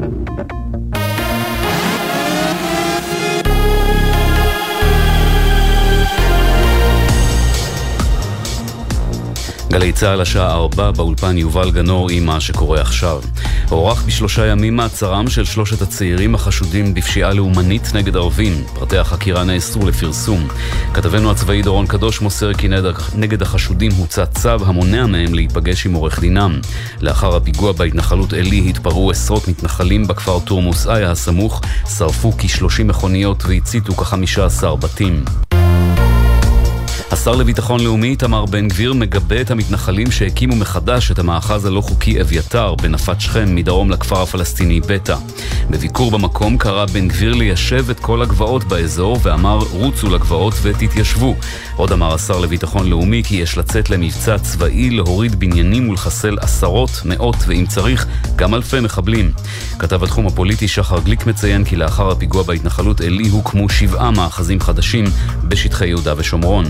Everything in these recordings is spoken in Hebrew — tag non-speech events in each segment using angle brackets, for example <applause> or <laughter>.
Ha ha ha. גלי צה"ל השעה 4 באולפן יובל גנור עם מה שקורה עכשיו. הוארך בשלושה ימים מעצרם של שלושת הצעירים החשודים בפשיעה לאומנית נגד ערבים. פרטי החקירה נאסרו לפרסום. כתבנו הצבאי דורון קדוש מוסר כי נגד החשודים הוצא צו המונע מהם להיפגש עם עורך דינם. לאחר הפיגוע בהתנחלות עלי התפרעו עשרות מתנחלים בכפר תורמוס איה הסמוך, שרפו כ-30 מכוניות והציתו כ-15 בתים. השר לביטחון לאומי איתמר בן גביר מגבה את המתנחלים שהקימו מחדש את המאחז הלא חוקי אביתר בנפת שכם מדרום לכפר הפלסטיני בטא. בביקור במקום קרא בן גביר ליישב את כל הגבעות באזור ואמר רוצו לגבעות ותתיישבו. עוד אמר השר לביטחון לאומי כי יש לצאת למבצע צבאי להוריד בניינים ולחסל עשרות, מאות ואם צריך גם אלפי מחבלים. כתב התחום הפוליטי שחר גליק מציין כי לאחר הפיגוע בהתנחלות עלי הוקמו שבעה מאחזים חדשים בשטחי יהודה ושומרון.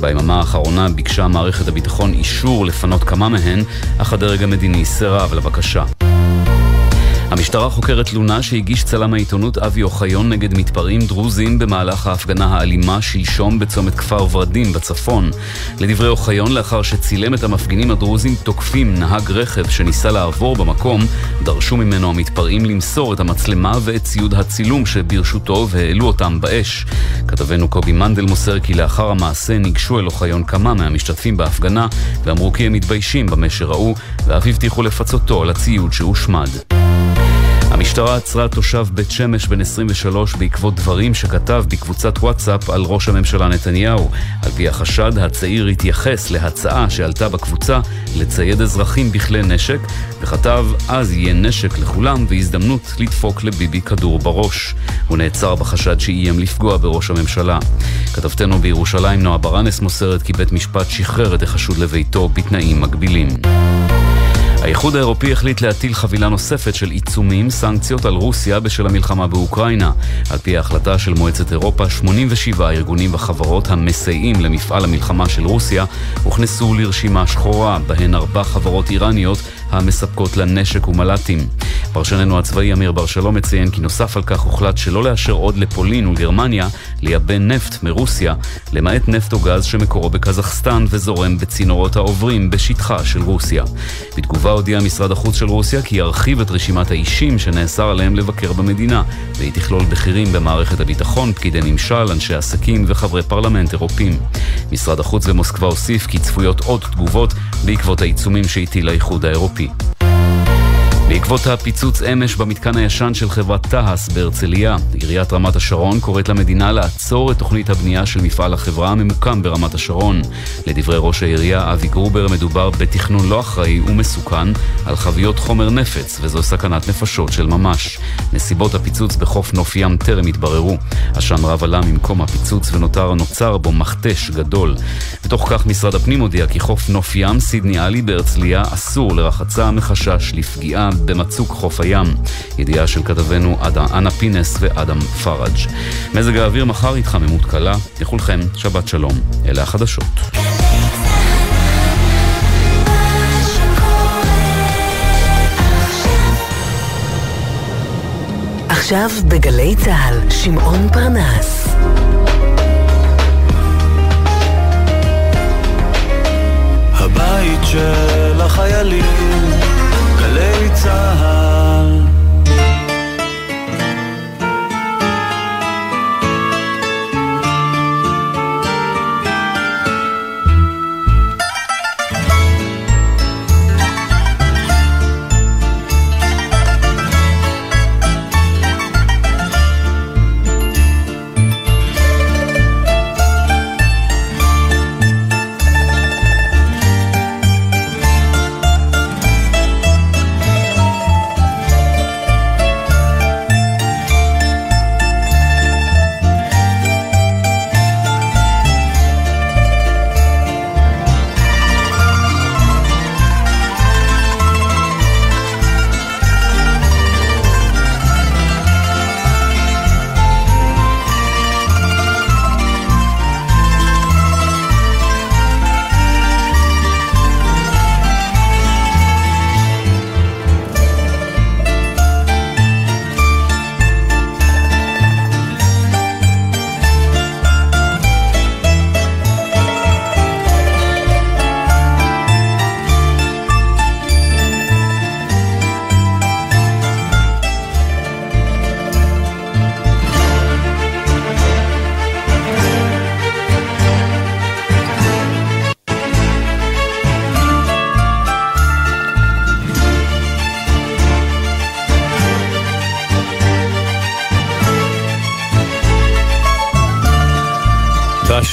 ביממה האחרונה ביקשה מערכת הביטחון אישור לפנות כמה מהן, אך הדרג המדיני סירב לבקשה. המשטרה חוקרת תלונה שהגיש צלם העיתונות אבי אוחיון נגד מתפרעים דרוזים במהלך ההפגנה האלימה שלשום בצומת כפר ורדים בצפון. לדברי אוחיון, לאחר שצילם את המפגינים הדרוזים תוקפים נהג רכב שניסה לעבור במקום, דרשו ממנו המתפרעים למסור את המצלמה ואת ציוד הצילום שברשותו והעלו אותם באש. כתבנו קובי מנדל מוסר כי לאחר המעשה ניגשו אל אוחיון כמה מהמשתתפים בהפגנה ואמרו כי הם מתביישים במה שראו ואף הבטיחו לפצותו על הציוד שהושמד. המשטרה עצרה תושב בית שמש בן 23 בעקבות דברים שכתב בקבוצת וואטסאפ על ראש הממשלה נתניהו. על פי החשד, הצעיר התייחס להצעה שעלתה בקבוצה לצייד אזרחים בכלי נשק, וכתב אז יהיה נשק לכולם והזדמנות לדפוק לביבי כדור בראש. הוא נעצר בחשד שאיים לפגוע בראש הממשלה. כתבתנו בירושלים נועה ברנס מוסרת כי בית משפט שחרר את החשוד לביתו בתנאים מגבילים. האיחוד האירופי החליט להטיל חבילה נוספת של עיצומים, סנקציות על רוסיה בשל המלחמה באוקראינה. על פי ההחלטה של מועצת אירופה, 87 ארגונים וחברות המסייעים למפעל המלחמה של רוסיה הוכנסו לרשימה שחורה, בהן ארבע חברות איראניות המספקות לה נשק ומל"טים. פרשננו הצבאי אמיר בר שלום מציין כי נוסף על כך הוחלט שלא לאשר עוד לפולין ולגרמניה לייבא נפט מרוסיה, למעט נפט או גז שמקורו בקזחסטן וזורם בצינורות העוברים בשטחה של רוסיה. בתגובה הודיע משרד החוץ של רוסיה כי ירחיב את רשימת האישים שנאסר עליהם לבקר במדינה, והיא תכלול בכירים במערכת הביטחון, פקידי ממשל, אנשי עסקים וחברי פרלמנט אירופים. משרד החוץ במוסקבה הוסיף כי צפויות עוד תגובות בעקבות העיצומים שהטיל האיחוד האירופי. City. בעקבות הפיצוץ אמש במתקן הישן של חברת תהס בהרצליה, עיריית רמת השרון קוראת למדינה לעצור את תוכנית הבנייה של מפעל החברה הממוקם ברמת השרון. לדברי ראש העירייה אבי גרובר מדובר בתכנון לא אחראי ומסוכן על חביות חומר נפץ, וזו סכנת נפשות של ממש. נסיבות הפיצוץ בחוף נוף ים טרם התבררו. עשן רב עלה ממקום הפיצוץ ונותר נוצר בו מכתש גדול. בתוך כך משרד הפנים הודיע כי חוף נוף ים סידני עלי בהרצליה אסור לרחצה מחשש לפגיעה במצוק חוף הים. ידיעה של כתבנו אנה פינס ואדם פראג'. מזג האוויר מחר התחממות קלה. לכולכם, שבת שלום. אלה החדשות. עכשיו בגלי צה"ל, שמעון פרנס. הבית של החיילים גלי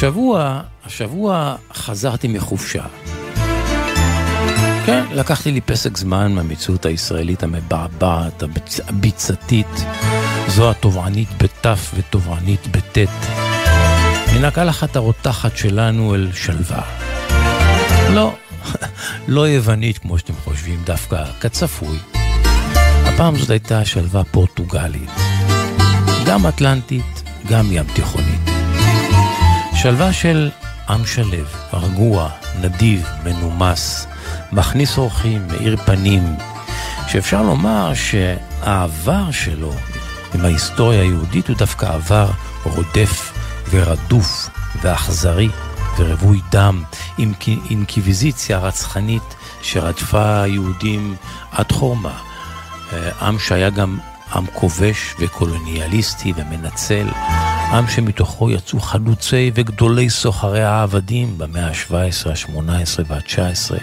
צהל והשבוע, השבוע חזרתי מחופשה. כן, לקחתי לי פסק זמן מהמציאות הישראלית המבעבעת, הביצתית, זו התובענית בתף ותובענית בטית. מן הקלחת הרותחת שלנו אל שלווה. לא, <laughs> לא יוונית כמו שאתם חושבים, דווקא כצפוי. הפעם זאת הייתה שלווה פורטוגלית. גם אטלנטית, גם ים תיכונית. שלווה של עם שלו, רגוע, נדיב, מנומס, מכניס אורחים, מאיר פנים, שאפשר לומר שהעבר שלו עם ההיסטוריה היהודית הוא דווקא עבר רודף ורדוף ואכזרי ורווי דם, עם אינקוויזיציה רצחנית שרדפה יהודים עד חורמה. אה, עם שהיה גם עם כובש וקולוניאליסטי ומנצל, עם שמתוכו יצאו חלוצי וגדולי סוחרי העבדים במאה ה-17, ה-18 וה-19.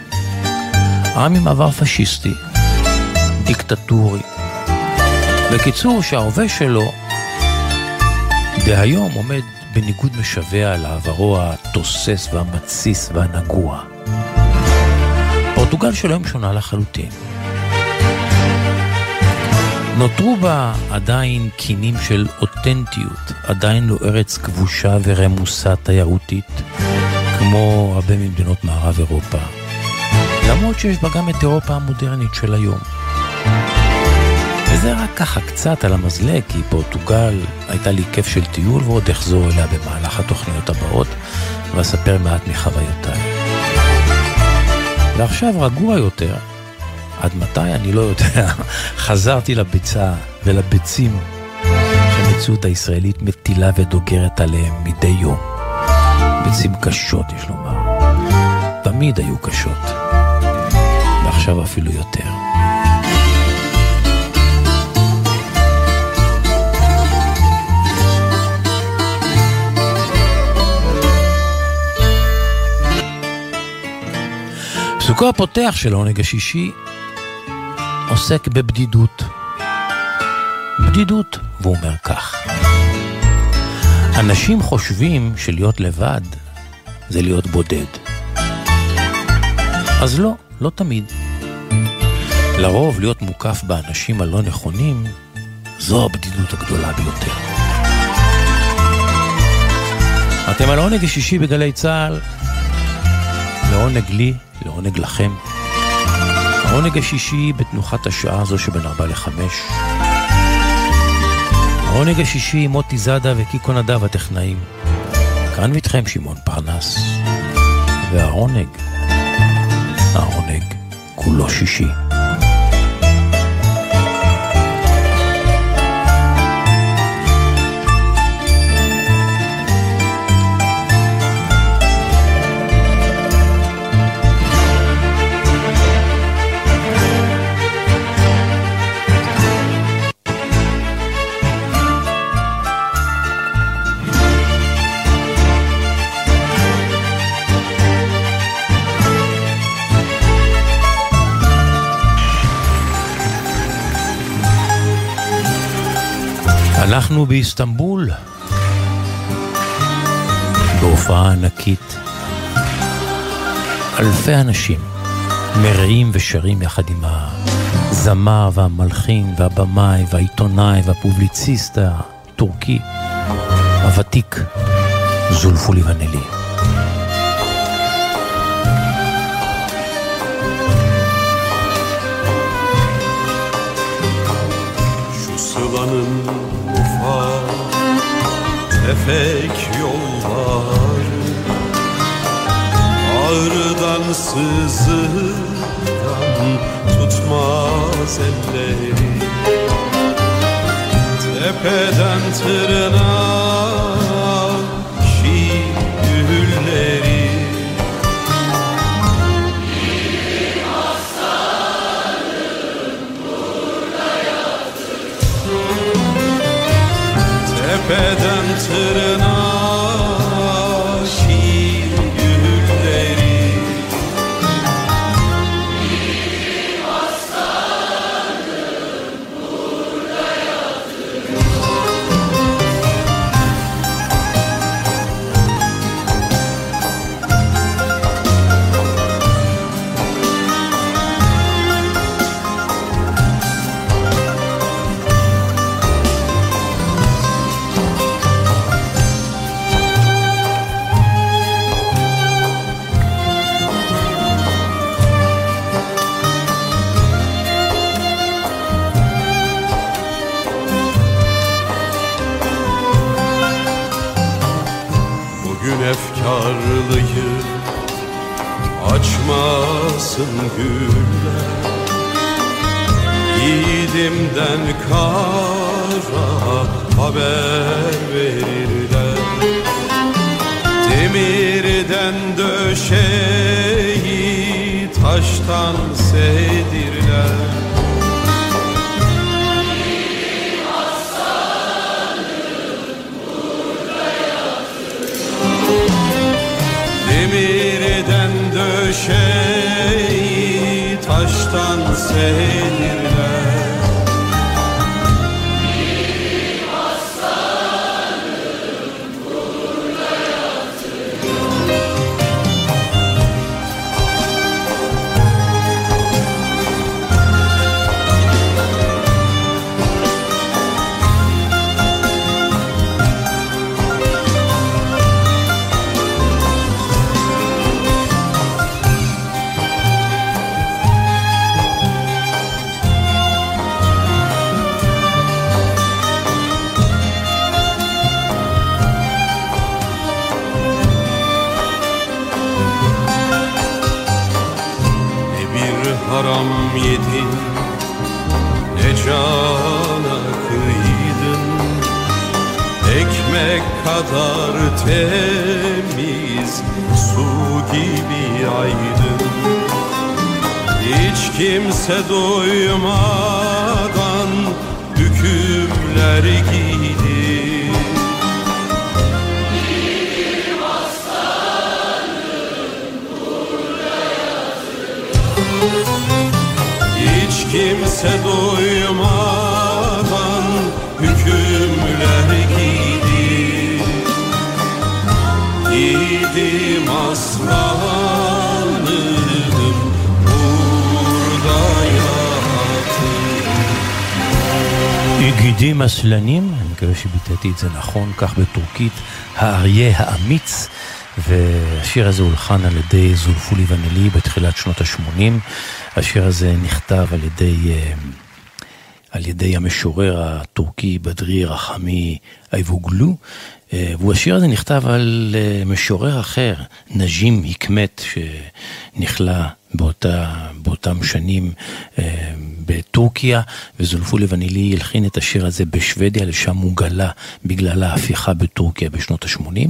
עם עם עבר פשיסטי, דיקטטורי. בקיצור, שההווה שלו דהיום עומד בניגוד משווע לעברו התוסס והמתסיס והנגוע. פורטוגל של היום שונה לחלוטין. נותרו בה עדיין קינים של אותנטיות, עדיין לא ארץ כבושה ורמוסה תיירותית, כמו הרבה ממדינות מערב אירופה. למרות שיש בה גם את אירופה המודרנית של היום. וזה רק ככה קצת על המזלג, כי פורטוגל הייתה לי כיף של טיול ועוד אחזור אליה במהלך התוכניות הבאות, ואספר מעט מחוויותיי. ועכשיו רגוע יותר, עד מתי אני לא יודע, <laughs> חזרתי לביצה ולביצים שהמציאות הישראלית מטילה ודוגרת עליהם מדי יום. ביצים קשות, יש לומר. תמיד היו קשות. ועכשיו אפילו יותר. פסוקו הפותח של העונג השישי עוסק בבדידות. בדידות, והוא אומר כך: אנשים חושבים שלהיות לבד זה להיות בודד. אז לא, לא תמיד. לרוב להיות מוקף באנשים הלא נכונים, זו הבדידות הגדולה ביותר. אתם על העונג השישי בגלי צה"ל, לעונג לי, לעונג לכם. העונג השישי בתנוחת השעה הזו שבין ארבע לחמש. העונג השישי עם מוטי זאדה וקיקו נדב הטכנאים. כאן איתכם שמעון פרנס. והעונג, העונג כולו שישי. אנחנו באיסטנבול, בהופעה ענקית. אלפי אנשים מרעים ושרים יחד עם הזמר והמלחין והבמאי והעיתונאי והפובליציסט הטורקי הוותיק זולפו ליבנלי. Sıvanın tefek yollar. Ağrıdan sızıdan tutmaz elleri. Tepeden tırnağa tepeden tırnağa tarlayı açmasın güller. Yiğidimden kara haber verirler. Demirden döşeyi taştan sedirler sei. Kadar temiz Su gibi aydın Hiç kimse doymadan Hükümler giydin Hiç kimse doymadan Giydim aslanım burada גידים אסלנים, אני מקווה שביטאתי את זה נכון, כך בטורקית, האריה האמיץ. והשיר הזה הולחן על ידי זולפולי ונלי בתחילת שנות ה-80. השיר הזה נכתב על ידי, אה, על ידי המשורר הטורקי בדרי רחמי אייבוגלו, והשיר הזה נכתב על אה, משורר אחר, נג'ים היקמת, שנכלא באותה, באותם שנים בטורקיה, וזולפולי ונילי הלחין את השיר הזה בשוודיה, לשם הוא גלה בגלל ההפיכה בטורקיה בשנות ה-80.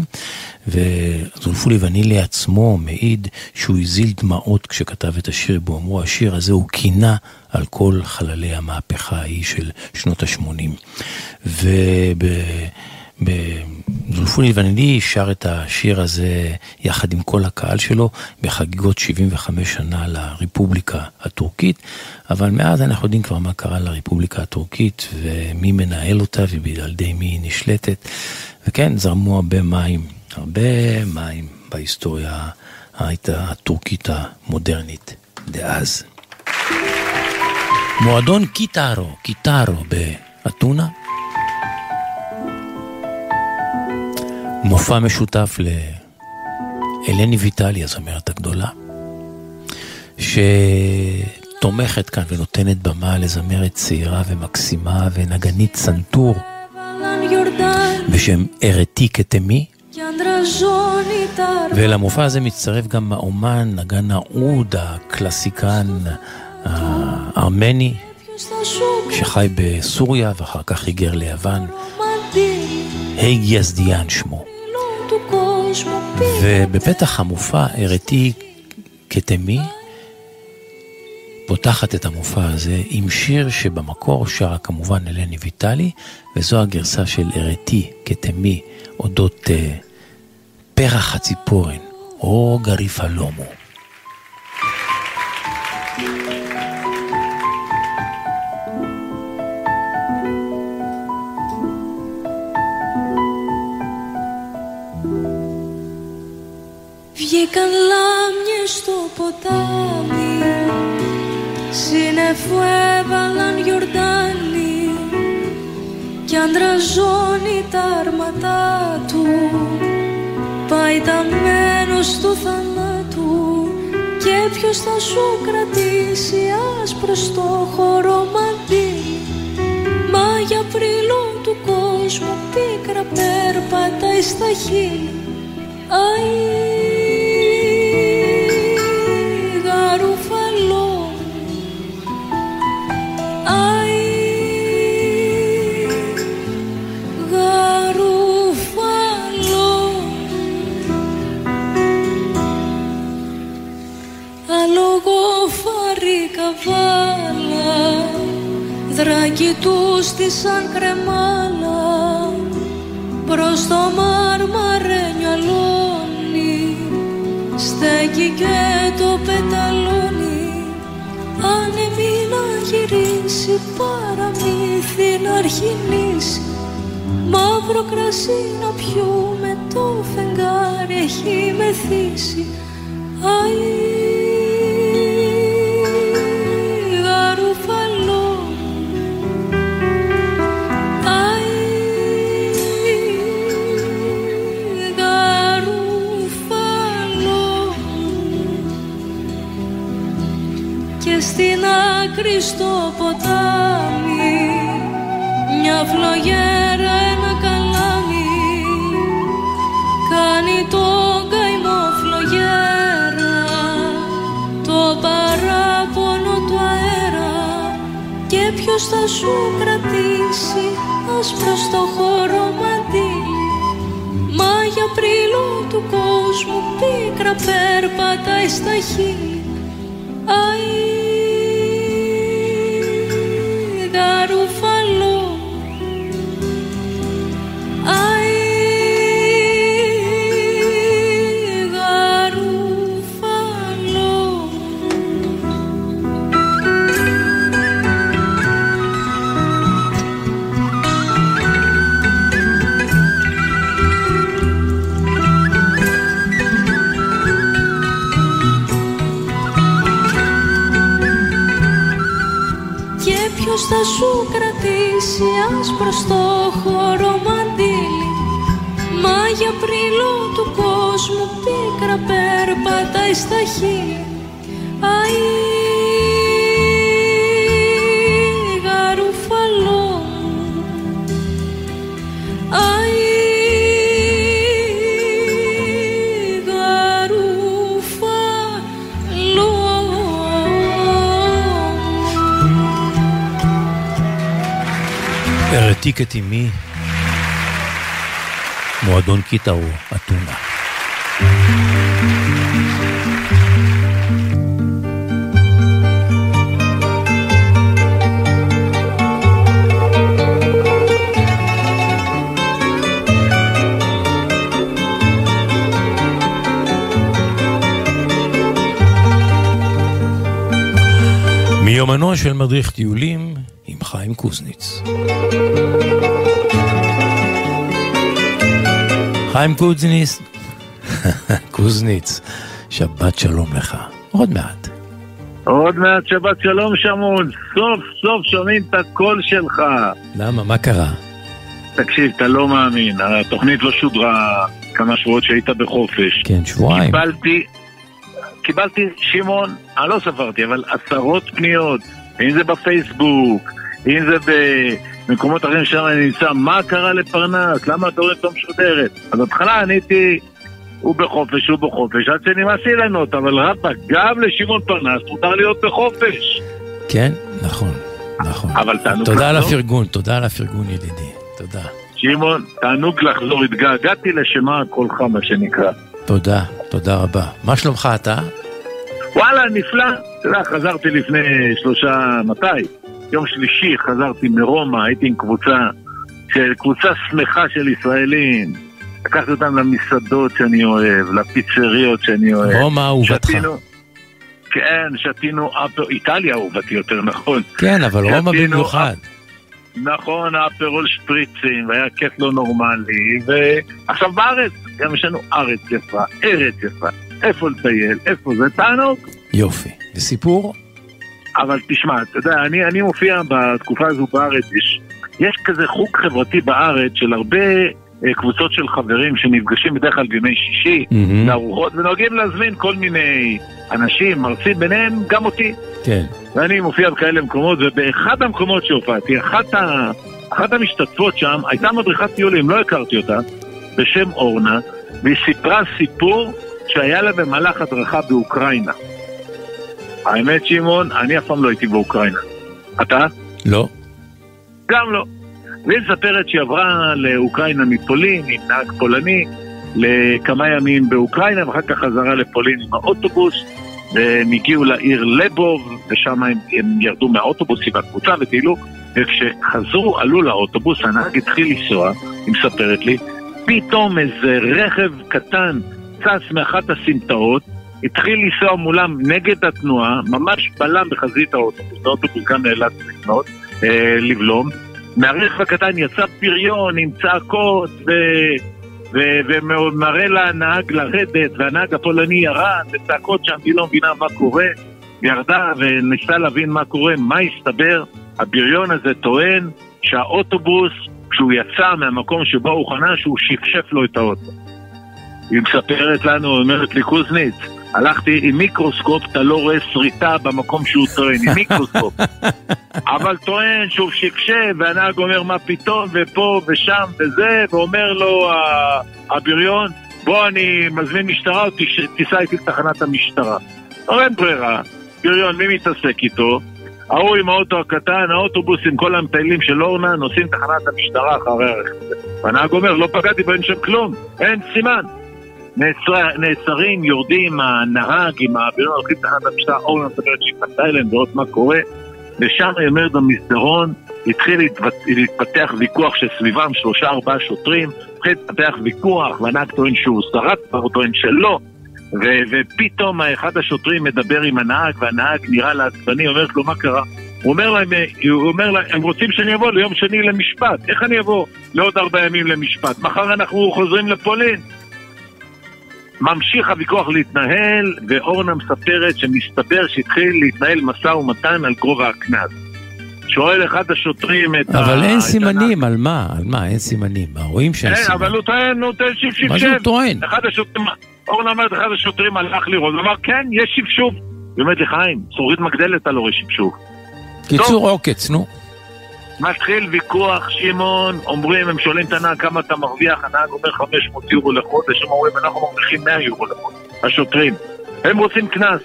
וזולפולי ונילי עצמו מעיד שהוא הזיל דמעות כשכתב את השיר בו, אמרו השיר הזה הוא קינה על כל חללי המהפכה ההיא של שנות ה-80. וזולפולי ונילי שר את השיר הזה יחד עם כל הקהל שלו בחגיגות 75 שנה לרפובליקה הטורקית, אבל מאז אנחנו יודעים כבר מה קרה לרפובליקה הטורקית ומי מנהל אותה ועל ידי מי היא נשלטת, וכן, זרמו הרבה מים. הרבה מים בהיסטוריה הטורקית המודרנית דאז. מועדון קיטארו, קיטארו באתונה. מופע משותף לאלני ויטלי, הזמרת הגדולה, שתומכת כאן ונותנת במה לזמרת צעירה ומקסימה ונגנית סנטור בשם ארתי קטמי. ולמופע הזה מצטרף גם האומן, נגן האוד, הקלסיקן הארמני, שחי בסוריה ואחר כך היגר ליוון, הייג יזדיאן שמו. ובפתח המופע הראתי כתמי פותחת את המופע הזה עם שיר שבמקור שרה כמובן אלני ויטלי, וזו הגרסה של הראתי כתמי אודות uh, פרח הציפורן, או גריף הלומו. Βγήκαν λάμιες στο ποτάμι. Σύννεφο έβαλαν γιορτάνι. Κι αντραζώνει τα αρματά του. Παϊταμένος του θανάτου Και ποιος θα σου κρατήσει άσπρο στο χώρο μαντί. Μα για πρίλο του κόσμου πίκρα περπατάει στα χείλη Δράκι του σαν κρεμάλα προς το μάρμαρένιο αλόνι στέκει και το πεταλόνι άνεμη να γυρίσει παραμύθι να αρχινήσει μαύρο κρασί να πιούμε το φεγγάρι έχει μεθύσει. Αϊ, άκρη στο ποτάμι μια φλογέρα ένα καλάμι. Κάνει το καημό φλογέρα το παράπονο του αέρα. Και ποιος θα σου κρατήσει άσπρο στο χώρο μαντήλι; Μα για πρίλο του κόσμου πίκρα περπατάει στα χείλη χάρη στα χείλη Αΐ γαρουφαλό μου. Αΐ γαρουφαλό Μουαντών Κίταου Ατούνα. מיומנו של מדריך טיולים עם חיים קוזניץ. חיים קוזניץ, <laughs> קוזניץ, שבת שלום לך. עוד מעט. עוד מעט שבת שלום שמון, סוף סוף שומעים את הקול שלך. למה? מה קרה? תקשיב, אתה לא מאמין, התוכנית לא שודרה כמה שבועות שהיית בחופש. כן, שבועיים. קיבלתי, קיבלתי, שמעון, אני לא ספרתי, אבל עשרות פניות, אם זה בפייסבוק, אם זה במקומות אחרים שם אני נמצא, מה קרה לפרנס? למה רואה אותו משודרת? אז בהתחלה עניתי, הוא בחופש, הוא בחופש, עד שנמאס לי לענות, אבל רבאק, גם לשמעון פרנס מותר להיות בחופש. כן, נכון, נכון. אבל תענוג תודה על. הפרגון, תודה על הפרגון ידידי, תודה. שמעון, תענוג לחזור, התגעגעתי לשמע קולך, מה שנקרא. תודה, תודה רבה. מה שלומך אתה? וואלה, נפלא. אתה יודע, חזרתי לפני שלושה, מתי? יום שלישי חזרתי מרומא, הייתי עם קבוצה, של, קבוצה שמחה של ישראלים. לקחתי אותם למסעדות שאני אוהב, לפיצריות שאני אוהב. רומא אהובתך. כן, שתינו אפר, איטליה אהובתי יותר נכון. כן, אבל רומא במיוחד. נכון, אפרול שפריצים, והיה כיף לא נורמלי, ועכשיו בארץ, גם יש לנו ארץ יפה, ארץ יפה. איפה לטייל, איפה זה, תענוג. יופי. וסיפור? אבל תשמע, אתה יודע, אני, אני מופיע בתקופה הזו בארץ, יש, יש כזה חוג חברתי בארץ של הרבה קבוצות של חברים שנפגשים בדרך כלל בימי שישי, מהמם. לארוחות, ונוהגים להזמין כל מיני אנשים, מרצים, ביניהם גם אותי. כן. ואני מופיע בכאלה מקומות, ובאחד המקומות שהופעתי, אחת, ה... אחת המשתתפות שם הייתה מדריכת טיולים, לא הכרתי אותה, בשם אורנה, והיא סיפרה סיפור שהיה לה במהלך הדרכה באוקראינה. האמת, שמעון, אני אף פעם לא הייתי באוקראינה. אתה? לא. גם לא. והיא מספרת שהיא עברה לאוקראינה מפולין עם נהג פולני לכמה ימים באוקראינה ואחר כך חזרה לפולין עם האוטובוס והם הגיעו לעיר לבוב ושם הם, הם ירדו מהאוטובוס עם הקבוצה וטיילו וכשחזרו, עלו לאוטובוס, הנהג התחיל לנסוע, היא מספרת לי, פתאום איזה רכב קטן צץ מאחת הסמטאות התחיל לנסוע מולם נגד התנועה, ממש בלם בחזית האוטובוס, האוטובוס גם נאלץ אה, לבלום. מהרכב הקטן יצא בריון עם צעקות ו... ו- ומראה לנהג לרדת, והנהג הפולני ירד, וצעקות שם, היא לא מבינה מה קורה, ירדה וניסה להבין מה קורה, מה הסתבר? הבריון הזה טוען שהאוטובוס, כשהוא יצא מהמקום שבו הוא חנה, שהוא שפשף לו את האוטו. היא מספרת לנו, אומרת לי, קוזניץ, הלכתי עם מיקרוסקופ, אתה לא רואה שריטה במקום שהוא טוען, עם מיקרוסקופ. <laughs> אבל טוען שהוא שקשב, והנהג אומר מה פתאום, ופה ושם וזה, ואומר לו הבריון, בוא אני מזמין משטרה, תיסע איתי לתחנת המשטרה. לא אין ברירה, בריון, מי מתעסק איתו? ההוא עם האוטו הקטן, האוטובוס עם כל המטיילים של אורנה, נוסעים תחנת המשטרה אחרי הרכב. והנהג אומר, לא פגעתי בהם שם כלום, אין סימן. נעצר, נעצרים, יורדים, הנהג עם הבריון הולכים לתחנת המשטרה, אורנה מספרת שהיא פנתה אליהם לראות מה קורה, ושם היא אומרת במסדרון, התחיל להתפתח ויכוח שסביבם שלושה ארבעה שוטרים, התחיל להתפתח ויכוח, והנהג טוען שהוא שרד, הוא טוען שלא, ו- ופתאום אחד השוטרים מדבר עם הנהג, והנהג נראה לעצבני, אומרת לו, מה קרה? הוא אומר להם, הוא אומר להם, הם רוצים שאני אבוא ליום שני למשפט. איך אני אבוא לעוד ארבעה ימים למשפט? מחר אנחנו חוזרים לפולין. ממשיך הוויכוח להתנהל, ואורנה מספרת שמסתבר שהתחיל להתנהל משא ומתן על גובה הקנס. שואל אחד השוטרים את ה... אבל אין סימנים, על מה? על מה? אין סימנים. מה, רואים שאין סימנים. אין, אבל הוא טוען, הוא טוען שפשף. מה זה הוא טוען? אחד השוטרים, אורנה אומרת, אחד השוטרים הלך לראות, הוא אמר, כן, יש שפשוף. היא אומרת לי, חיים, מגדלת אתה לא רואה שפשוף. קיצור עוקץ, נו. מתחיל ויכוח, שמעון, אומרים, הם שואלים את הנהג כמה אתה מרוויח, הנהג אומר 500 יורו לחודש, הם אומרים, אנחנו מרוויחים 100 יורו לחודש, השוטרים. הם רוצים קנס.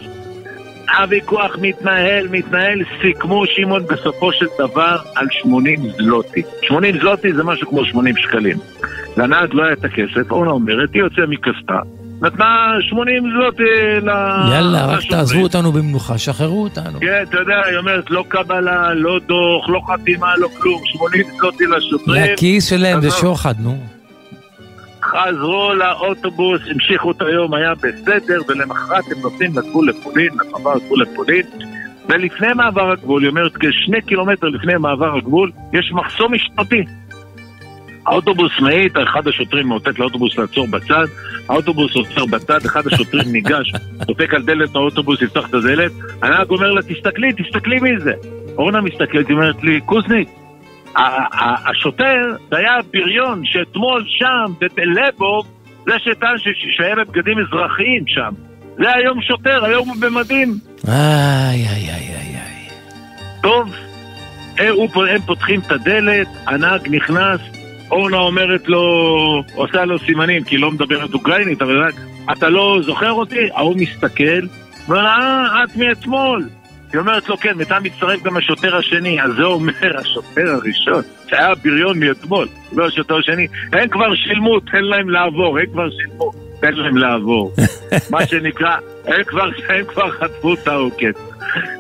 הוויכוח מתנהל, מתנהל, סיכמו שמעון בסופו של דבר על 80 זלוטי. 80 זלוטי זה משהו כמו 80 שקלים. לנהג לא היה את הכסף, אורנה אומרת, היא יוצאה מכספה. נתנה 80 זלוטי ל... יאללה, רק תעזבו אותנו במנוחה, שחררו אותנו. כן, אתה יודע, היא אומרת, לא קבלה, לא דוח, לא חתימה, לא כלום, 80 זלוטי לשוטרים. לכיס שלהם זה שוחד, נו. חזרו לאוטובוס, המשיכו את היום, היה בסדר, ולמחרת הם נוסעים לגבול לפולין, למעבר הגבול לפולין. ולפני מעבר הגבול, היא אומרת, כשני קילומטר לפני מעבר הגבול, יש מחסום משפטי. האוטובוס מאית, אחד השוטרים מאותת לאוטובוס לעצור בצד, האוטובוס עוצר בצד, אחד השוטרים ניגש, דופק על דלת האוטובוס, יפתח את הדלת, הנהג אומר לה, תסתכלי, תסתכלי מי זה. אורנה מסתכלת, היא אומרת לי, קוזניק, השוטר, זה היה בריון שאתמול שם, בלבוב, זה שטען שהיה בבגדים אזרחיים שם. זה היום שוטר, היום הוא במדים. איי, איי, איי, איי, איי. טוב, הם פותחים את הדלת, הנהג נכנס, אורנה אומרת לו, עושה לו סימנים, כי היא לא מדברת אוקראינית, אבל רק, אתה לא זוכר אותי? ההוא מסתכל, ואומר אה, את מאתמול. היא אומרת לו, כן, ואתה מצטרף גם השוטר השני. אז זה אומר השוטר הראשון, שהיה בריון מאתמול, לא השוטר השני. הם כבר שילמו, תן להם לעבור, הם כבר שילמו, תן להם לעבור. <laughs> מה שנקרא, הם כבר, הם כבר חטפו את העוקץ.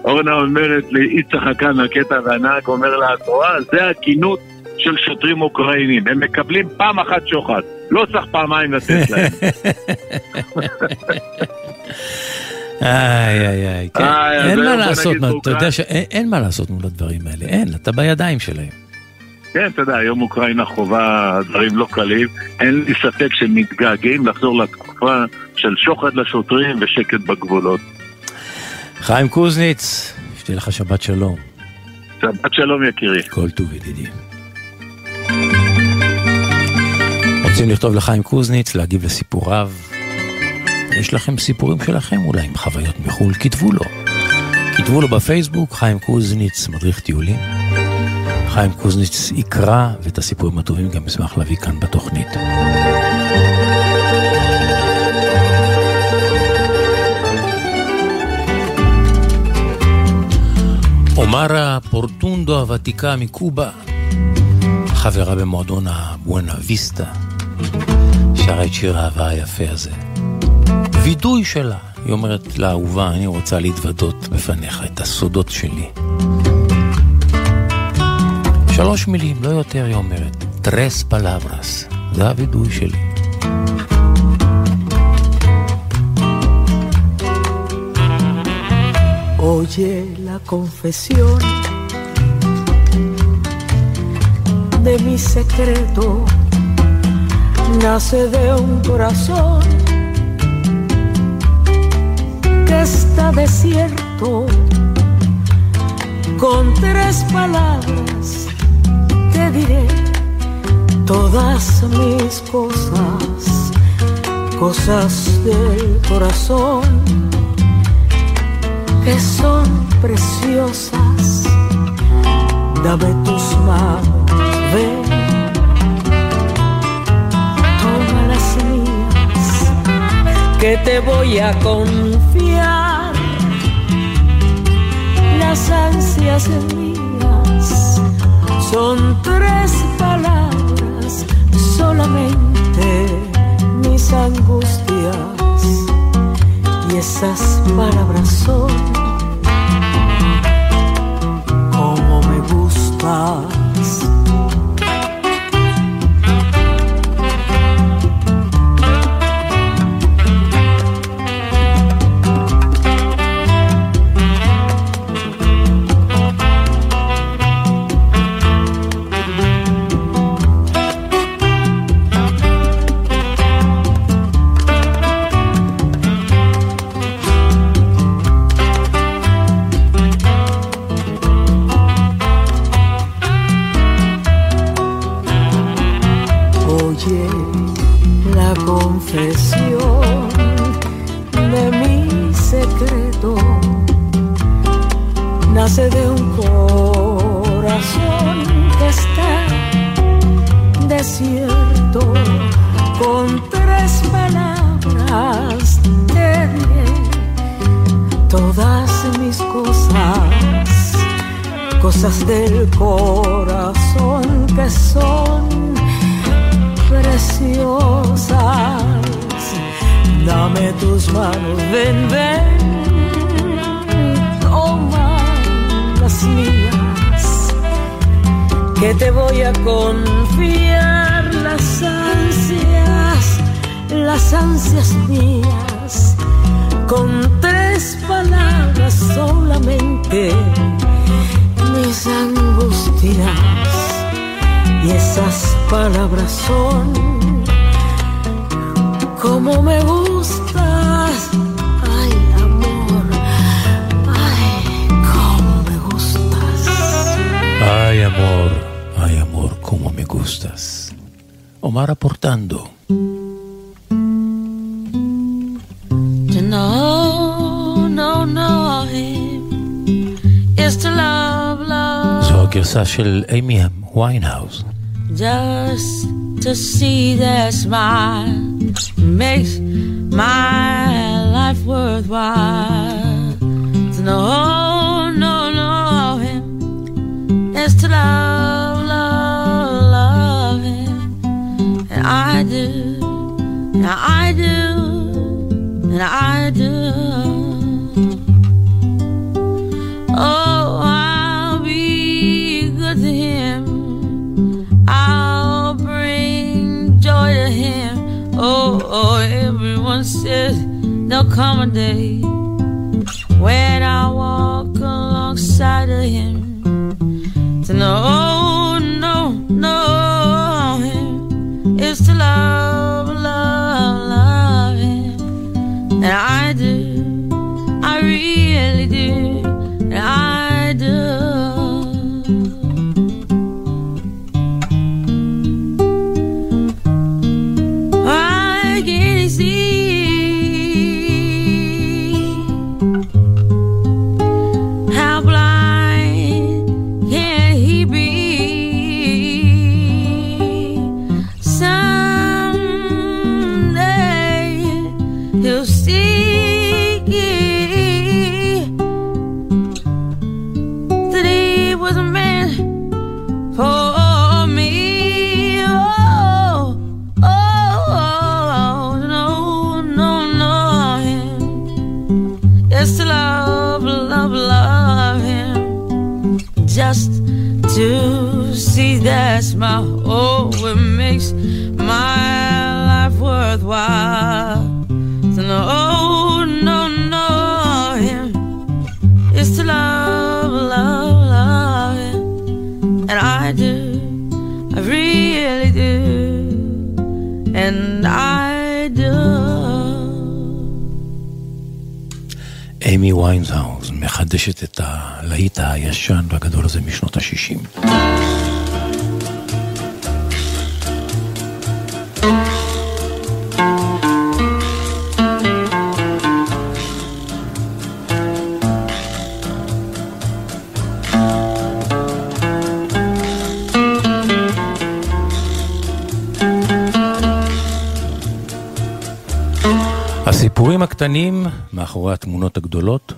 אורנה אומרת לי, היא צחקה מהקטע והנהג אומר לה, את רואה, זה הכינות של שוטרים אוקראינים. הם מקבלים פעם אחת שוחד, לא צריך פעמיים לתת להם. איי, איי, איי, כן. אין מה לעשות, אתה יודע שאין מה לעשות מול הדברים האלה, אין, אתה בידיים שלהם. כן, אתה יודע, היום אוקראינה חווה דברים לא קלים. אין לי ספק שהם מתגעגעים לחזור לתקופה של שוחד לשוטרים ושקט בגבולות. חיים קוזניץ, שתהיה לך שבת שלום. שבת שלום יקירי. כל טוב ידידי. רוצים לכתוב לחיים קוזניץ, להגיב לסיפוריו? יש לכם סיפורים שלכם אולי עם חוויות מחו"ל? כתבו לו. כתבו לו בפייסבוק, חיים קוזניץ, מדריך טיולים. חיים קוזניץ יקרא, ואת הסיפורים הטובים גם אשמח להביא כאן בתוכנית. אומרה פורטונדו הוותיקה מקובה חברה במועדון הבואנה ויסטה, שרה את שיר האהבה היפה הזה. וידוי שלה, היא אומרת לאהובה, אני רוצה להתוודות בפניך את הסודות שלי. שלוש מילים, לא יותר, היא אומרת. טרס פלברס, זה הווידוי שלי. Oye la confesión de mi secreto, nace de un corazón que está desierto, con tres palabras te diré todas mis cosas, cosas del corazón que son preciosas. Dame tus manos, que te voy a confiar. Las ansias mías son tres palabras, solamente mis angustias. Y esas palabras son como me gustas. של אימי ויינהאוז. Just to see their smile makes my life worthwhile. To know, no, know him is to love, love, love him. And I do, and I do, and I do. Come a day when I'll walk alongside of him to know, אמי ויינזהאוז מחדשת את הלהיט הישן והגדול הזה משנות ה-60. הקטנים מאחורי התמונות הגדולות,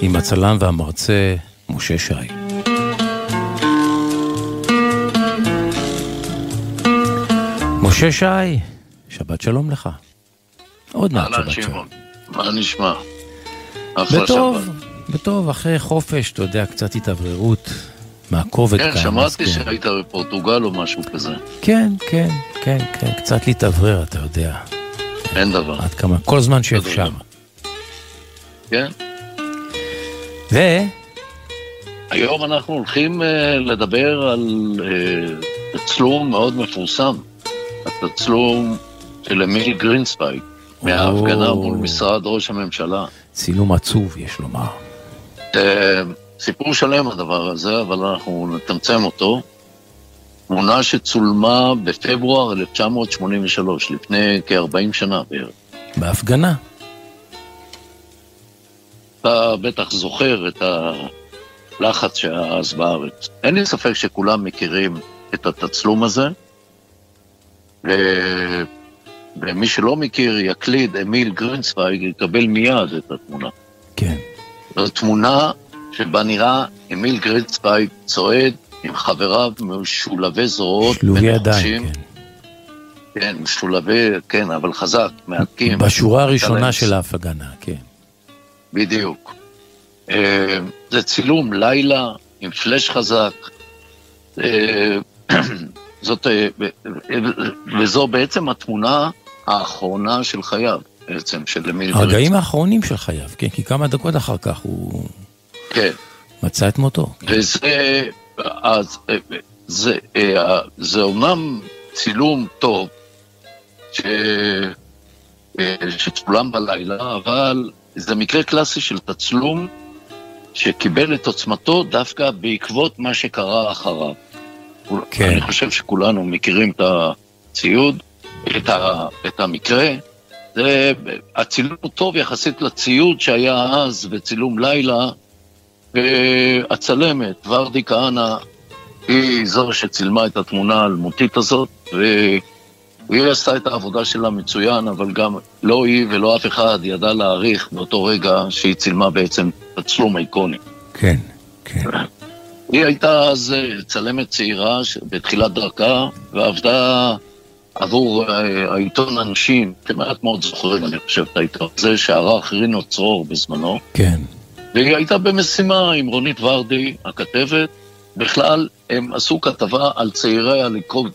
עם הצלם והמרצה משה שי. משה שי, שבת שלום לך. עוד מעט שבת שלום. מה נשמע? בטוב, שבת. בטוב, אחרי חופש, אתה יודע, קצת התאווררות מהכובד כן, כאן. אז שמעתי כן. שהיית בפורטוגל או משהו כזה. כן, כן, כן, כן, קצת להתאוורר, אתה יודע. אין דבר. עד כמה, כל זמן שאפשר. כן? ו... היום אנחנו הולכים אה, לדבר על אה, תצלום מאוד מפורסם. התצלום של אמיל גרינצווייג, מההפגנה מול משרד ראש הממשלה. צילום עצוב, יש לומר. אה, סיפור שלם הדבר הזה, אבל אנחנו נתמצת אותו. תמונה שצולמה בפברואר 1983, לפני כ-40 שנה בערך. בהפגנה. אתה בטח זוכר את הלחץ שהיה אז בארץ. אין לי ספק שכולם מכירים את התצלום הזה, ו... ומי שלא מכיר יקליד אמיל גרינסווייג יקבל מיד את התמונה. כן. זו תמונה שבה נראה אמיל גרינסווייג צועד עם חבריו משולבי זרועות שלובי ידיים. כן. כן, משולבי, כן, אבל חזק, מהדקים. בשורה הראשונה של ההפגנה, כן. בדיוק. אה, זה צילום לילה עם פלאש חזק. אה, <clears throat> זאת, אה, וזו בעצם התמונה האחרונה של חייו, בעצם, של אמיל הרגעים האחרונים של חייו, כן, כי כמה דקות אחר כך הוא כן. מצא את מותו. וזה, אז, אה, זה, אה, זה אומנם צילום טוב, ש, אה, שצולם בלילה, אבל זה מקרה קלאסי של תצלום שקיבל את עוצמתו דווקא בעקבות מה שקרה אחריו. כן. אני חושב שכולנו מכירים את הציוד, את, ה, את המקרה. זה, הצילום הוא טוב יחסית לציוד שהיה אז בצילום לילה, והצלמת, ורדי כהנא, היא זו שצילמה את התמונה האלמותית הזאת, והיא עשתה את העבודה שלה מצוין, אבל גם לא היא ולא אף אחד ידע להעריך באותו רגע שהיא צילמה בעצם תצלום איקוני. כן, כן. היא הייתה אז אה, צלמת צעירה בתחילת דרכה, ועבדה עבור אה, העיתון אנשים, כמעט מאוד זוכרים, אני חושב, את העיתון הזה, שערך רינו צרור בזמנו. כן. והיא הייתה במשימה עם רונית ורדי, הכתבת. בכלל, הם עשו כתבה על צעירי הליכוד.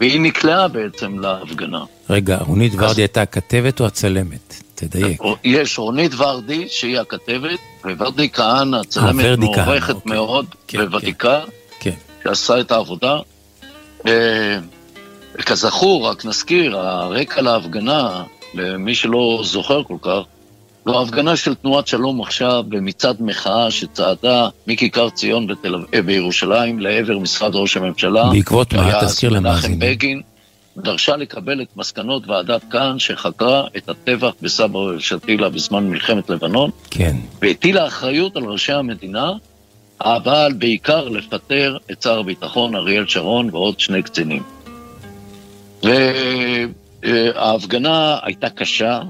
והיא נקלעה בעצם להפגנה. רגע, רונית ורדי הייתה הכתבת או הצלמת? תדייק. יש רונית ורדי, שהיא הכתבת, וורדי כהנא, צלמת ורדי כהנא, מוערכת אוקיי. מאוד כן, וותיקה, כן. שעשה את העבודה. אה, כזכור, רק נזכיר, הרקע להפגנה, למי שלא זוכר כל כך, זו הפגנה של תנועת שלום עכשיו במצעד מחאה שצעדה מכיכר ציון בתל... אה, בירושלים לעבר משרד ראש הממשלה. בעקבות מה? תזכיר למאזינים. בגין דרשה לקבל את מסקנות ועדת כהן שחקרה את הטבח בסבא ושתילה בזמן מלחמת לבנון, כן. והטילה אחריות על ראשי המדינה, אבל בעיקר לפטר את שר הביטחון אריאל שרון ועוד שני קצינים. וההפגנה הייתה קשה,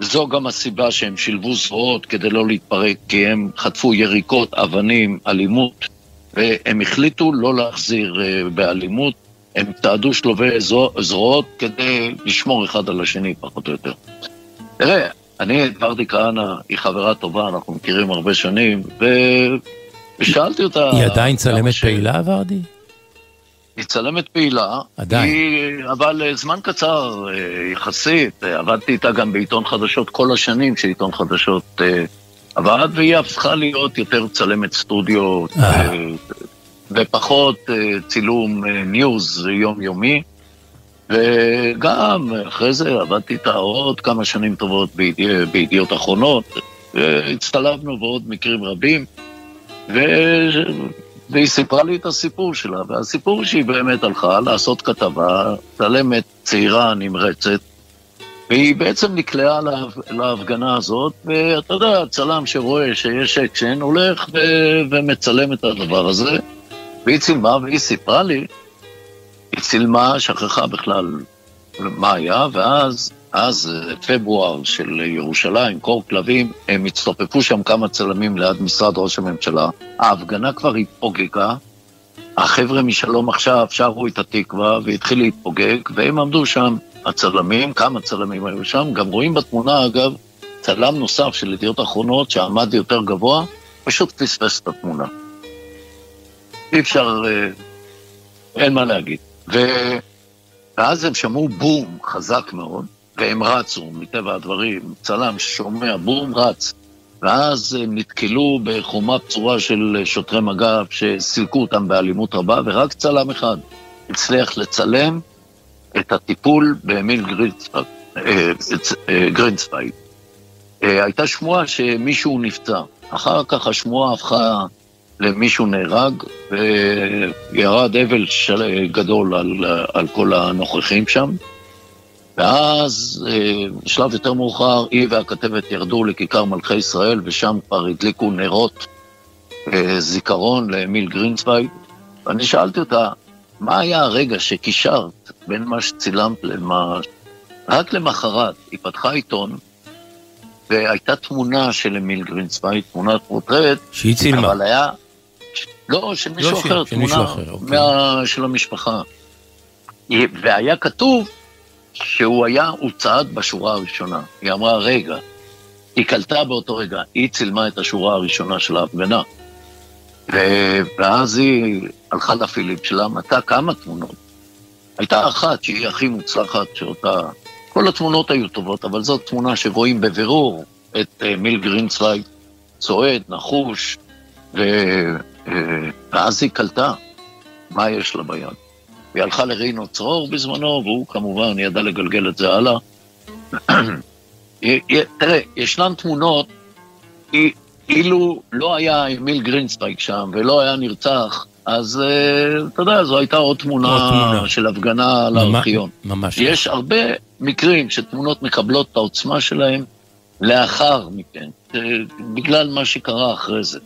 זו גם הסיבה שהם שילבו זרועות כדי לא להתפרק, כי הם חטפו יריקות, אבנים, אלימות, והם החליטו לא להחזיר אה, באלימות, הם צעדו שלובי זרועות כדי לשמור אחד על השני, פחות או יותר. תראה, אני את ורדי כהנא, היא חברה טובה, אנחנו מכירים הרבה שנים, ושאלתי אותה... היא עדיין צלמת ש- פעילה, ורדי? היא צלמת פעילה. עדיין. היא, אבל אה, זמן קצר אה, יחסית, אה, עבדתי איתה גם בעיתון חדשות כל השנים שעיתון חדשות עבד, והיא הפכה להיות יותר צלמת סטודיו אה. ופחות צילום ניוז יומיומי. וגם אחרי זה עבדתי איתה עוד כמה שנים טובות בידיע, בידיעות אחרונות, הצטלבנו בעוד מקרים רבים, ו... והיא סיפרה לי את הסיפור שלה, והסיפור שהיא באמת הלכה לעשות כתבה, צלמת צעירה נמרצת, והיא בעצם נקלעה לה, להפגנה הזאת, ואתה יודע, צלם שרואה שיש אקשן הולך ו... ומצלם את הדבר הזה, והיא צילמה והיא סיפרה לי, היא צילמה, שכחה בכלל מה היה, ואז, אז אה, פברואר של ירושלים, קור כלבים, הם הצטופפו שם כמה צלמים ליד משרד ראש הממשלה. ההפגנה כבר התפוגגה, החבר'ה משלום עכשיו שרו את התקווה והתחיל להתפוגג, והם עמדו שם, הצלמים, כמה צלמים היו שם, גם רואים בתמונה אגב, צלם נוסף של ידיעות אחרונות שעמד יותר גבוה, פשוט פספס את התמונה. אי אפשר, אה, אין מה להגיד. ו... ואז הם שמעו בום חזק מאוד, והם רצו, מטבע הדברים, צלם ששומע בום רץ. ואז הם נתקלו בחומה בצורה של שוטרי מג"ב שסילקו אותם באלימות רבה, ורק צלם אחד הצליח לצלם את הטיפול באמיל גרינצווייג. אה, אה. אה, הייתה שמועה שמישהו נפצע. אחר כך השמועה הפכה למישהו נהרג, וירד אבל של... גדול על, על כל הנוכחים שם. ואז, אה, בשלב יותר מאוחר, היא והכתבת ירדו לכיכר מלכי ישראל, ושם כבר הדליקו נרות אה, זיכרון לאמיל גרינצווייג. ואני שאלתי אותה, מה היה הרגע שקישרת בין מה שצילמת למה... רק למחרת היא פתחה עיתון, והייתה תמונה של אמיל גרינצווייג, תמונת פרוטרט, שהיא צילמה. אבל היה... לא, של מישהו לא, אחר, של תמונה אחר, אוקיי. מה... של המשפחה. והיה כתוב שהוא היה, הוא צעד בשורה הראשונה. היא אמרה, רגע, היא קלטה באותו רגע, היא צילמה את השורה הראשונה של ההפגנה. ואז היא הלכה לפיליפ שלה, מתה כמה תמונות. הייתה אחת שהיא הכי מוצלחת, שאותה... כל התמונות היו טובות, אבל זאת תמונה שרואים בבירור את אה, מיל גרינצווייג צועד, נחוש, ו... אה, ואז היא קלטה מה יש לה ביד. היא הלכה לרינו צרור בזמנו, והוא כמובן ידע לגלגל את זה הלאה. <clears throat> תראה, ישנן תמונות, אילו לא היה אמיל גרינצווייג שם ולא היה נרצח, אז אה, אתה יודע, זו הייתה עוד תמונה, עוד תמונה. של הפגנה על הארכיון. ממש. יש הרבה מקרים שתמונות מקבלות את העוצמה שלהם לאחר מכן, אה, בגלל מה שקרה אחרי זה.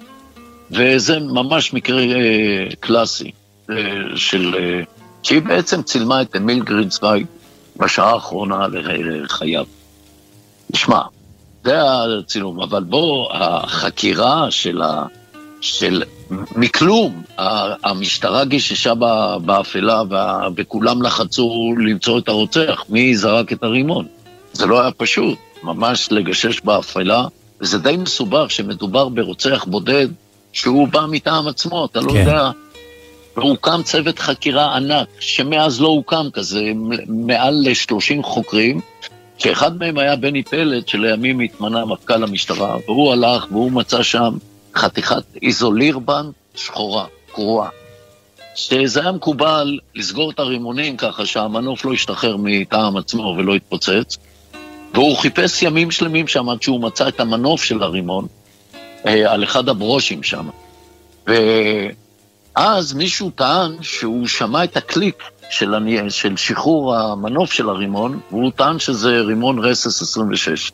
וזה ממש מקרה אה, קלאסי של... שהיא בעצם צילמה את אמיל גרינצווייג בשעה האחרונה לחייו. תשמע, זה הצילום, אבל בוא, החקירה של ה... של מכלום, המשטרה גיששה באפלה וכולם לחצו למצוא את הרוצח, מי זרק את הרימון. זה לא היה פשוט, ממש לגשש באפלה, וזה די מסובך שמדובר ברוצח בודד שהוא בא מטעם עצמו, אתה לא כן. יודע. והוקם צוות חקירה ענק, שמאז לא הוקם כזה, מעל ל-30 חוקרים, שאחד מהם היה בני פלד, שלימים התמנה מפכ"ל המשטרה, והוא הלך והוא מצא שם חתיכת איזולירבן שחורה, קרועה. שזה היה מקובל לסגור את הרימונים ככה שהמנוף לא ישתחרר מטעם עצמו ולא יתפוצץ, והוא חיפש ימים שלמים שם עד שהוא מצא את המנוף של הרימון אה, על אחד הברושים שם. ואז מישהו טען שהוא שמע את הקליק של, אני, של שחרור המנוף של הרימון, והוא טען שזה רימון רסס 26.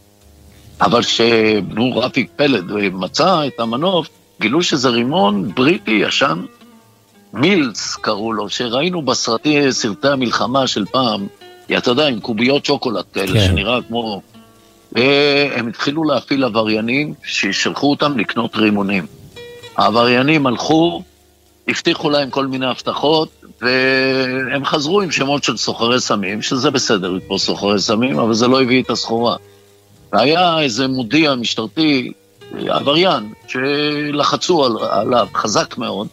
אבל כשבנו רפיק פלד מצא את המנוף, גילו שזה רימון בריטי ישן, מילס קראו לו, שראינו בסרטי, סרטי המלחמה של פעם, אתה יודע, עם קוביות שוקולד כאלה, כן. שנראה כמו... והם התחילו להפעיל עבריינים ששלחו אותם לקנות רימונים. העבריינים הלכו, הבטיחו להם כל מיני הבטחות, והם חזרו עם שמות של סוחרי סמים, שזה בסדר לתפוס סוחרי סמים, אבל זה לא הביא את הסחורה. והיה איזה מודיע משטרתי עבריין שלחצו על, עליו חזק מאוד,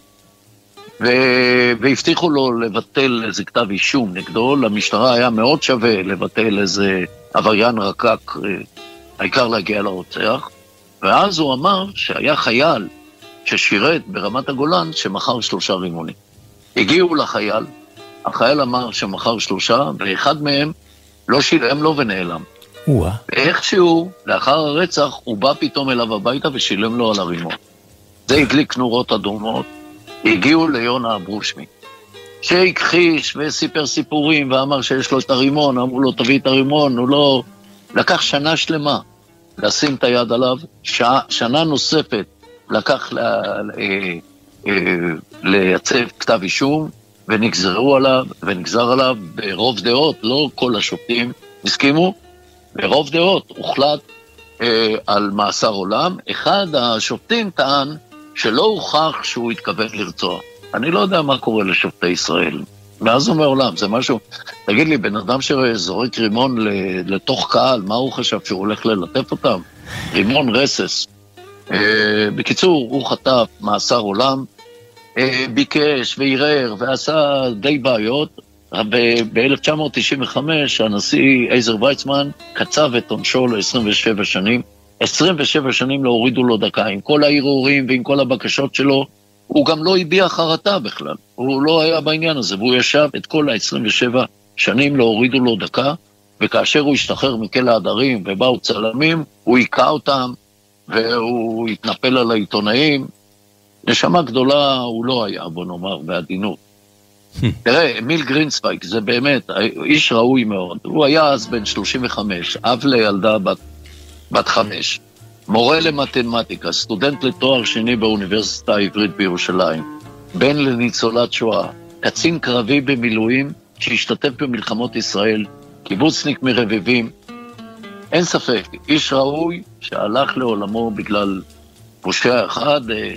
ו... והבטיחו לו לבטל איזה כתב אישום נגדו, למשטרה היה מאוד שווה לבטל איזה עבריין רקק, אה, העיקר להגיע לרוצח, ואז הוא אמר שהיה חייל ששירת ברמת הגולן שמכר שלושה רימונים. הגיעו לחייל, החייל אמר שמכר שלושה, ואחד מהם לא שילם לו ונעלם. או-אה. ואיכשהו, לאחר הרצח, הוא בא פתאום אליו הביתה ושילם לו על הרימון. זה הדליק נורות אדומות, הגיעו ליונה אברושמי, שהכחיש וסיפר סיפורים ואמר שיש לו את הרימון, אמרו לו תביא את הרימון, הוא לא... לקח שנה שלמה לשים את היד עליו, שעה, שנה נוספת לקח ל... אה, אה, לייצב כתב אישום, ונגזרו עליו, ונגזר עליו ברוב דעות, לא כל השופטים הסכימו, ברוב דעות הוחלט אה, על מאסר עולם. אחד השופטים טען שלא הוכח שהוא התכוון לרצוח. אני לא יודע מה קורה לשופטי ישראל. מאז ומעולם, זה משהו... תגיד לי, בן אדם שזורק רימון לתוך קהל, מה הוא חשב, שהוא הולך ללטף אותם? רימון רסס. אה, בקיצור, הוא חטף מאסר עולם, אה, ביקש וערער ועשה די בעיות, ב-1995 הנשיא עזר ויצמן קצב את עונשו ל-27 שנים. 27 שנים לא הורידו לו דקה, עם כל הערעורים ועם כל הבקשות שלו, הוא גם לא הביע חרטה בכלל, הוא לא היה בעניין הזה, והוא ישב את כל ה-27 שנים, לא הורידו לו דקה, וכאשר הוא השתחרר מכלא הדרים ובאו צלמים, הוא היכה אותם, והוא התנפל על העיתונאים. נשמה גדולה הוא לא היה, בוא נאמר, בעדינות. <laughs> תראה, אמיל גרינצוויג זה באמת איש ראוי מאוד. הוא היה אז בן 35, אב לילדה בת, בת חמש, מורה למתמטיקה, סטודנט לתואר שני באוניברסיטה העברית בירושלים, בן לניצולת שואה, קצין קרבי במילואים שהשתתף במלחמות ישראל, קיבוצניק מרבבים. אין ספק, איש ראוי שהלך לעולמו בגלל פושע אחד. אה,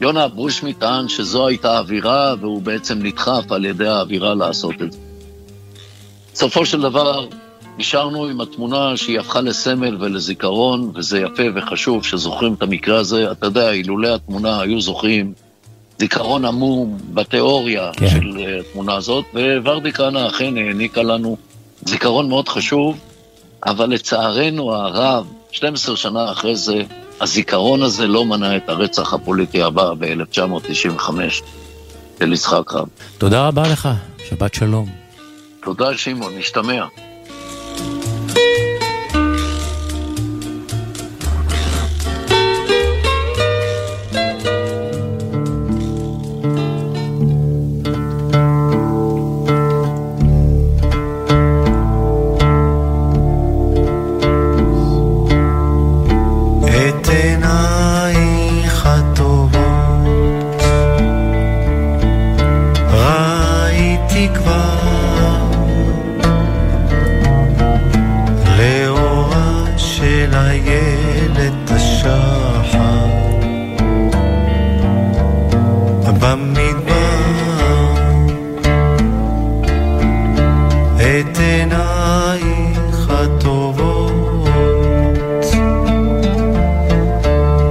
יונה ברושמי טען שזו הייתה האווירה, והוא בעצם נדחף על ידי האווירה לעשות את זה. בסופו של דבר, נשארנו עם התמונה שהיא הפכה לסמל ולזיכרון, וזה יפה וחשוב שזוכרים את המקרה הזה. אתה יודע, אילולא התמונה היו זוכרים זיכרון עמום בתיאוריה כן. של אה, התמונה הזאת, וורדי כהנא אכן העניקה לנו זיכרון מאוד חשוב, אבל לצערנו הרב, 12 שנה אחרי זה, הזיכרון הזה לא מנע את הרצח הפוליטי הבא ב-1995 של יצחק רב. תודה רבה לך, שבת שלום. תודה, שמעון, נשתמע. את עינייך הטובות.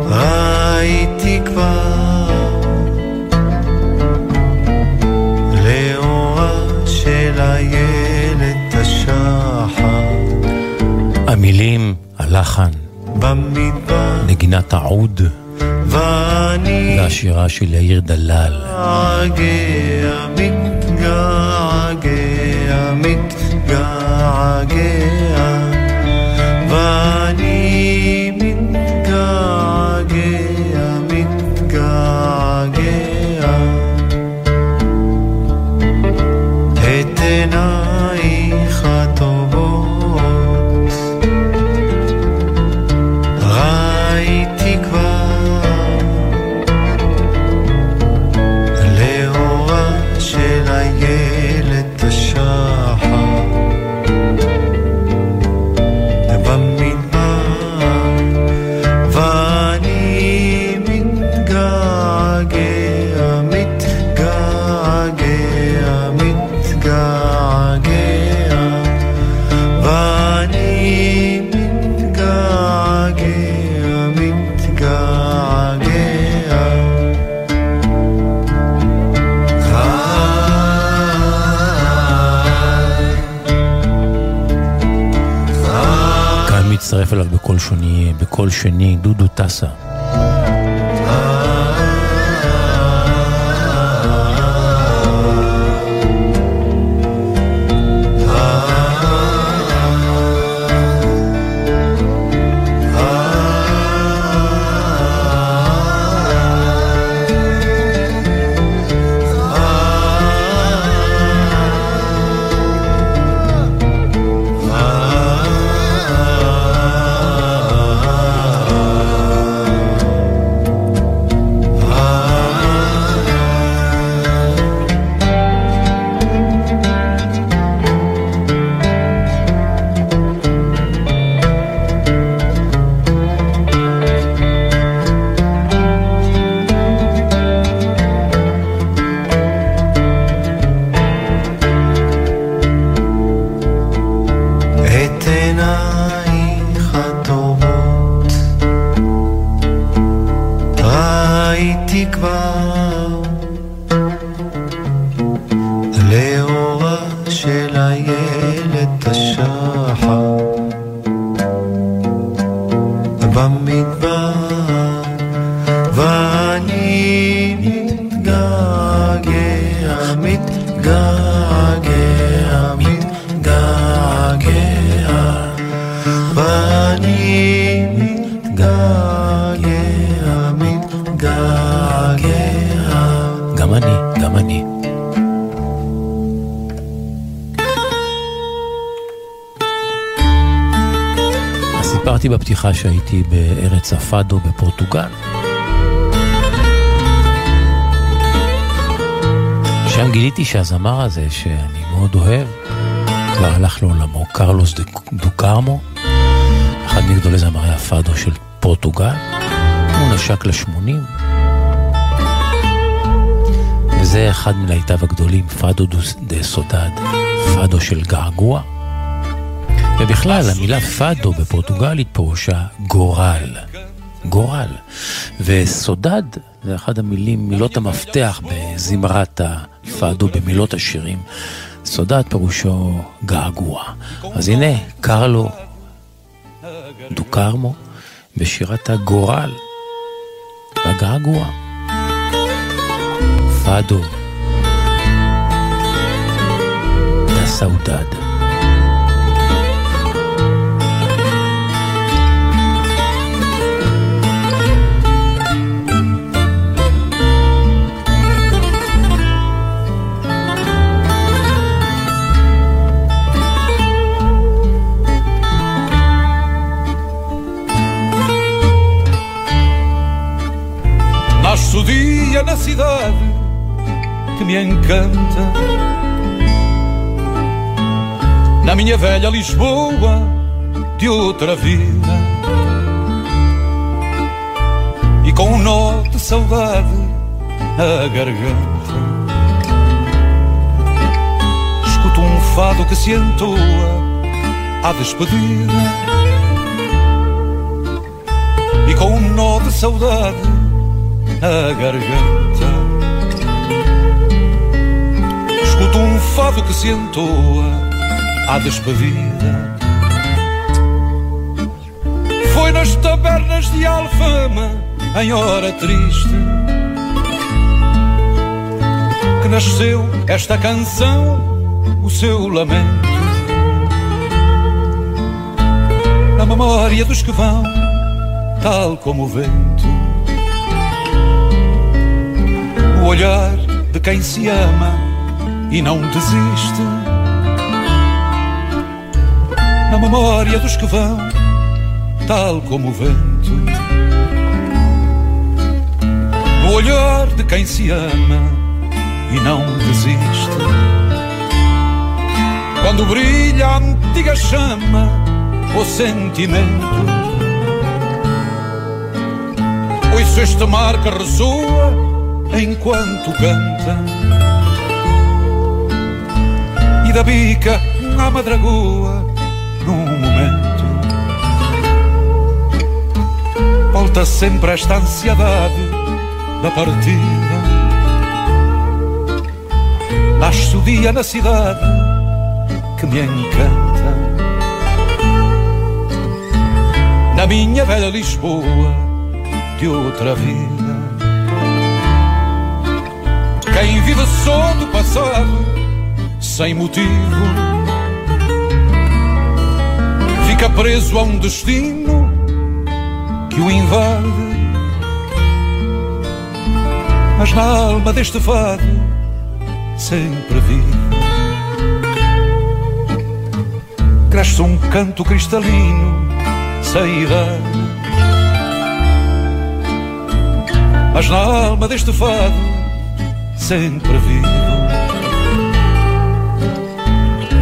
ראיתי כבר לאורה של איילת השחר. המילים, הלחן, במדבר. נגינת העוד ואני והשירה של יאיר דלל. מתגעגע, מתגעגע, בקול שני, בקול שני, דודו טסה. שהייתי בארץ הפאדו בפורטוגל. שם גיליתי שהזמר הזה, שאני מאוד אוהב, כבר הלך לעולמו, קרלוס דו קרמו, אחד מגדולי זמרי הפאדו של פורטוגל. הוא נשק לשמונים, וזה אחד מלהיטיו הגדולים, פאדו דו- דה סודד, פאדו של געגוע. ובכלל, המילה פאדו בפורטוגלית פירושה גורל. גורל. וסודד זה אחד המילים, מילות המפתח בזמרת הפאדו, במילות השירים. סודד פירושו געגוע. אז הנה, קרלו דוקרמו בשירת הגורל והגעגוע. פאדו. סאודד. Nasce o dia na cidade que me encanta. Na minha velha Lisboa de outra vida. E com um nó de saudade na garganta. Escuto um fado que se entoa à despedida. E com um nó de saudade a garganta. Escuto um fado que se entoa à despedida. Foi nas tabernas de Alfama, em hora triste, que nasceu esta canção, o seu lamento. Na memória dos que vão, tal como o vento. O olhar de quem se ama e não desiste. Na memória dos que vão, tal como o vento. No olhar de quem se ama e não desiste. Quando brilha a antiga chama, o sentimento. Ouço este mar que ressoa enquanto canta. E da bica à madragoa num momento Volta sempre esta ansiedade da partida. Nasce o dia na cidade que me encanta. Na minha velha Lisboa de outra vida. Quem vive só do passado, sem motivo, fica preso a um destino que o invade. Mas na alma deste fado sempre vive. Cresce um canto cristalino sem idade. Mas na alma deste fado sempre vivo.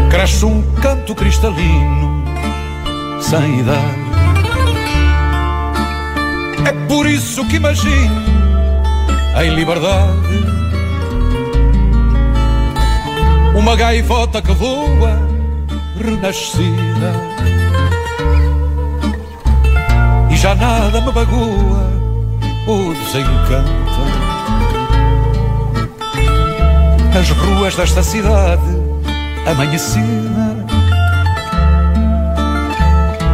Cresce um canto cristalino sem idade. É por isso que imagino em liberdade Uma gaivota que voa renascida. E já nada me magoa ou desencanta As ruas desta cidade amanhecida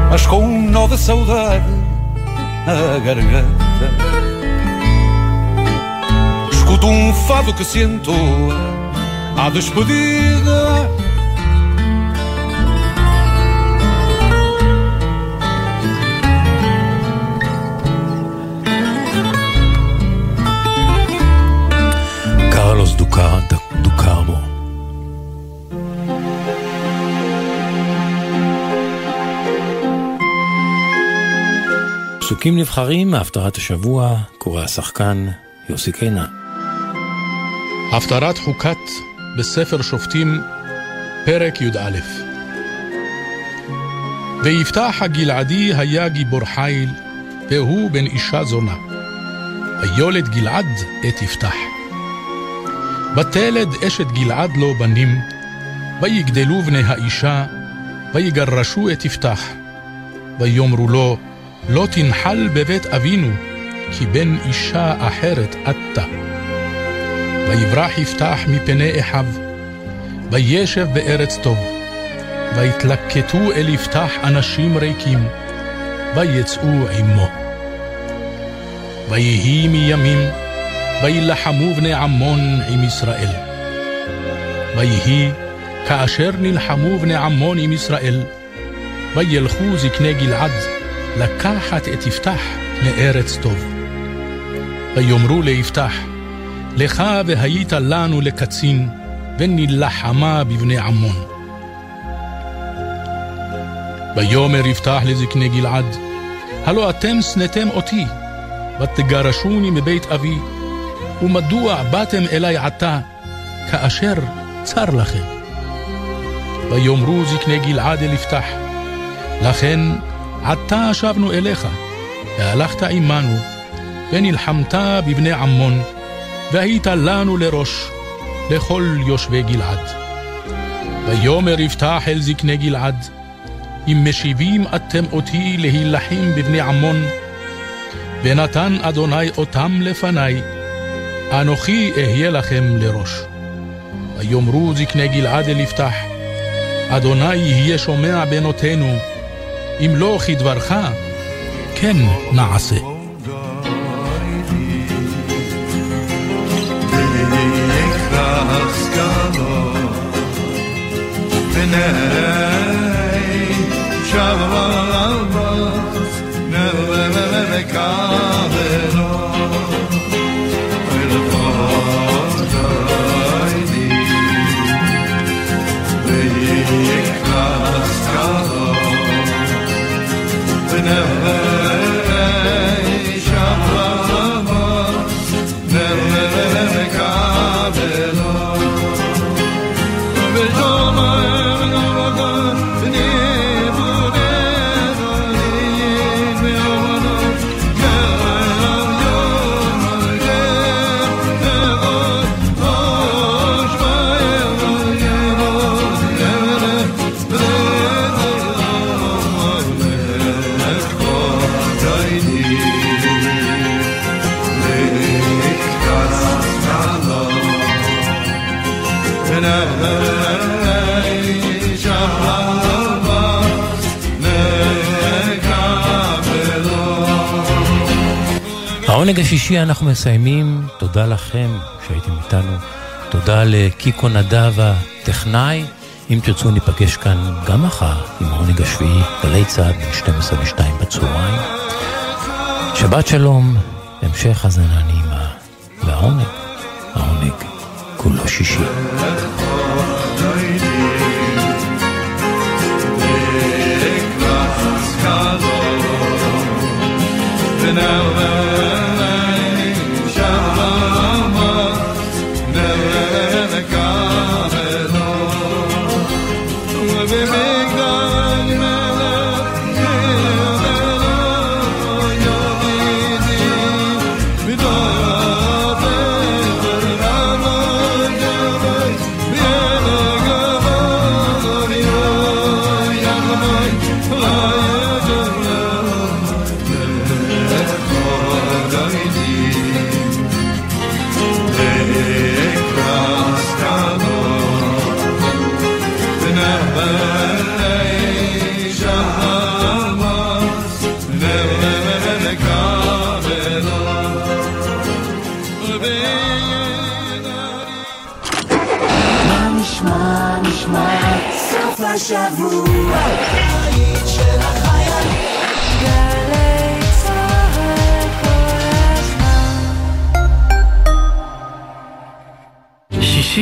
Mas com um nó de saudade na garganta. Escuto um fado que se entoa à despedida פסוקים נבחרים מהפטרת השבוע, קורא השחקן יוסי קינן. הפטרת חוקת בספר שופטים, פרק י"א. ויפתח הגלעדי היה גיבור חיל, והוא בן אישה זונה. ויולד גלעד את יפתח. ותלד אשת גלעד לו בנים, ויגדלו בני האישה, ויגרשו את יפתח. ויאמרו לו, לא תנחל בבית אבינו, כי בן אישה אחרת אתה. ויברח יפתח מפני אחיו, וישב בארץ טוב. ויתלקטו אל יפתח אנשים ריקים, ויצאו עמו. ויהי מימים, וילחמו בני עמון עם ישראל. ויהי כאשר נלחמו בני עמון עם ישראל, וילכו זקני גלעד לקחת את יפתח מארץ טוב. ויאמרו ליפתח, לך והיית לנו לקצין, ונלחמה בבני עמון. ויאמר יפתח לזקני גלעד, הלא אתם שנאתם אותי, ותגרשוני מבית אבי, ומדוע באתם אלי עתה, כאשר צר לכם? ויאמרו זקני גלעד אל יפתח, לכן עתה שבנו אליך, והלכת עמנו, ונלחמת בבני עמון, והיית לנו לראש, לכל יושבי גלעד. ויאמר יפתח אל זקני גלעד, אם משיבים אתם אותי להילחם בבני עמון, ונתן אדוני אותם לפניי, אנוכי אהיה לכם לראש. ויאמרו זקני גלעד אל יפתח, אדוני יהיה שומע בנותינו, אם לא כדברך, כן נעשה. בעונג השישי אנחנו מסיימים, תודה לכם שהייתם איתנו, תודה לקיקו נדב הטכנאי, אם תרצו ניפגש כאן גם מחר עם העונג השביעי, גלי צעד בין 12 ל-2 בצהריים. שבת שלום, המשך האזנה נעימה, והעונג, העונג כולו שישי. Now, השבוע.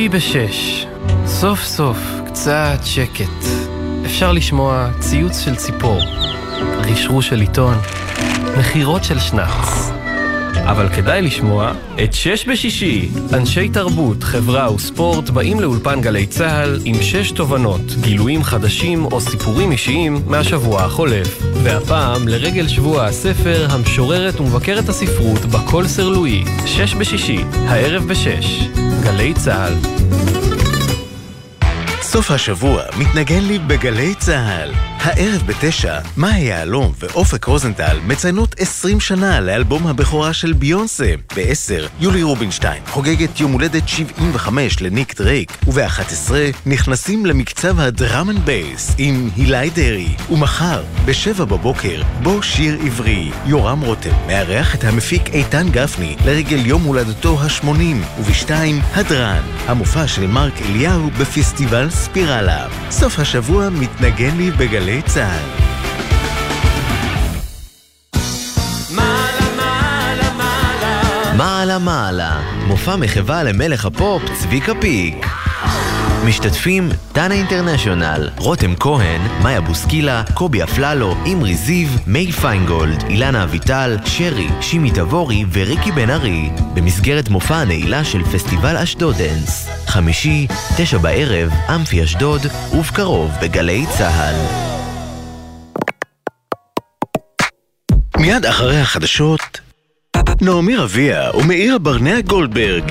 שישי בשש, סוף סוף קצת שקט. אפשר לשמוע ציוץ של ציפור, רשרוש של עיתון, מכירות של שנץ. אבל כדאי לשמוע את שש בשישי. אנשי תרבות, חברה וספורט באים לאולפן גלי צה"ל עם שש תובנות, גילויים חדשים או סיפורים אישיים מהשבוע החולף. והפעם, לרגל שבוע הספר, המשוררת ומבקרת הספרות בקול סרלואי. שש בשישי, הערב בשש. גלי צה"ל. סוף השבוע מתנגן לי בגלי צה"ל. הערב בתשע, מאי יהלום ואופק רוזנטל מציינות 20 שנה לאלבום הבכורה של ביונסה. ב-10, יולי רובינשטיין חוגגת יום הולדת 75 לניק דרייק, וב-11 נכנסים למקצב ה drum and bass עם הילי דרעי. ומחר, ב-7 בבוקר, בו שיר עברי. יורם רותם מארח את המפיק איתן גפני לרגל יום הולדתו ה-80, וב-2, הדרן, המופע של מרק אליהו בפסטיבל ספירלה. סוף השבוע מתנגן לי בגלי גלי צה"ל. מעלה מעלה, מופע מחווה למלך הפופ צביקה פיק. משתתפים דנה אינטרנשיונל, רותם כהן, מאיה בוסקילה, קובי אפללו, אמרי זיו, מאי פיינגולד, אילנה אביטל, שרי, שימי תבורי וריקי בן ארי, במסגרת מופע הנעילה של פסטיבל אשדודנס. חמישי, תשע בערב, אמפי אשדוד, ובקרוב בגלי צה"ל. מיד אחרי החדשות, נעמי רביע ומאירה ברנע גולדברג.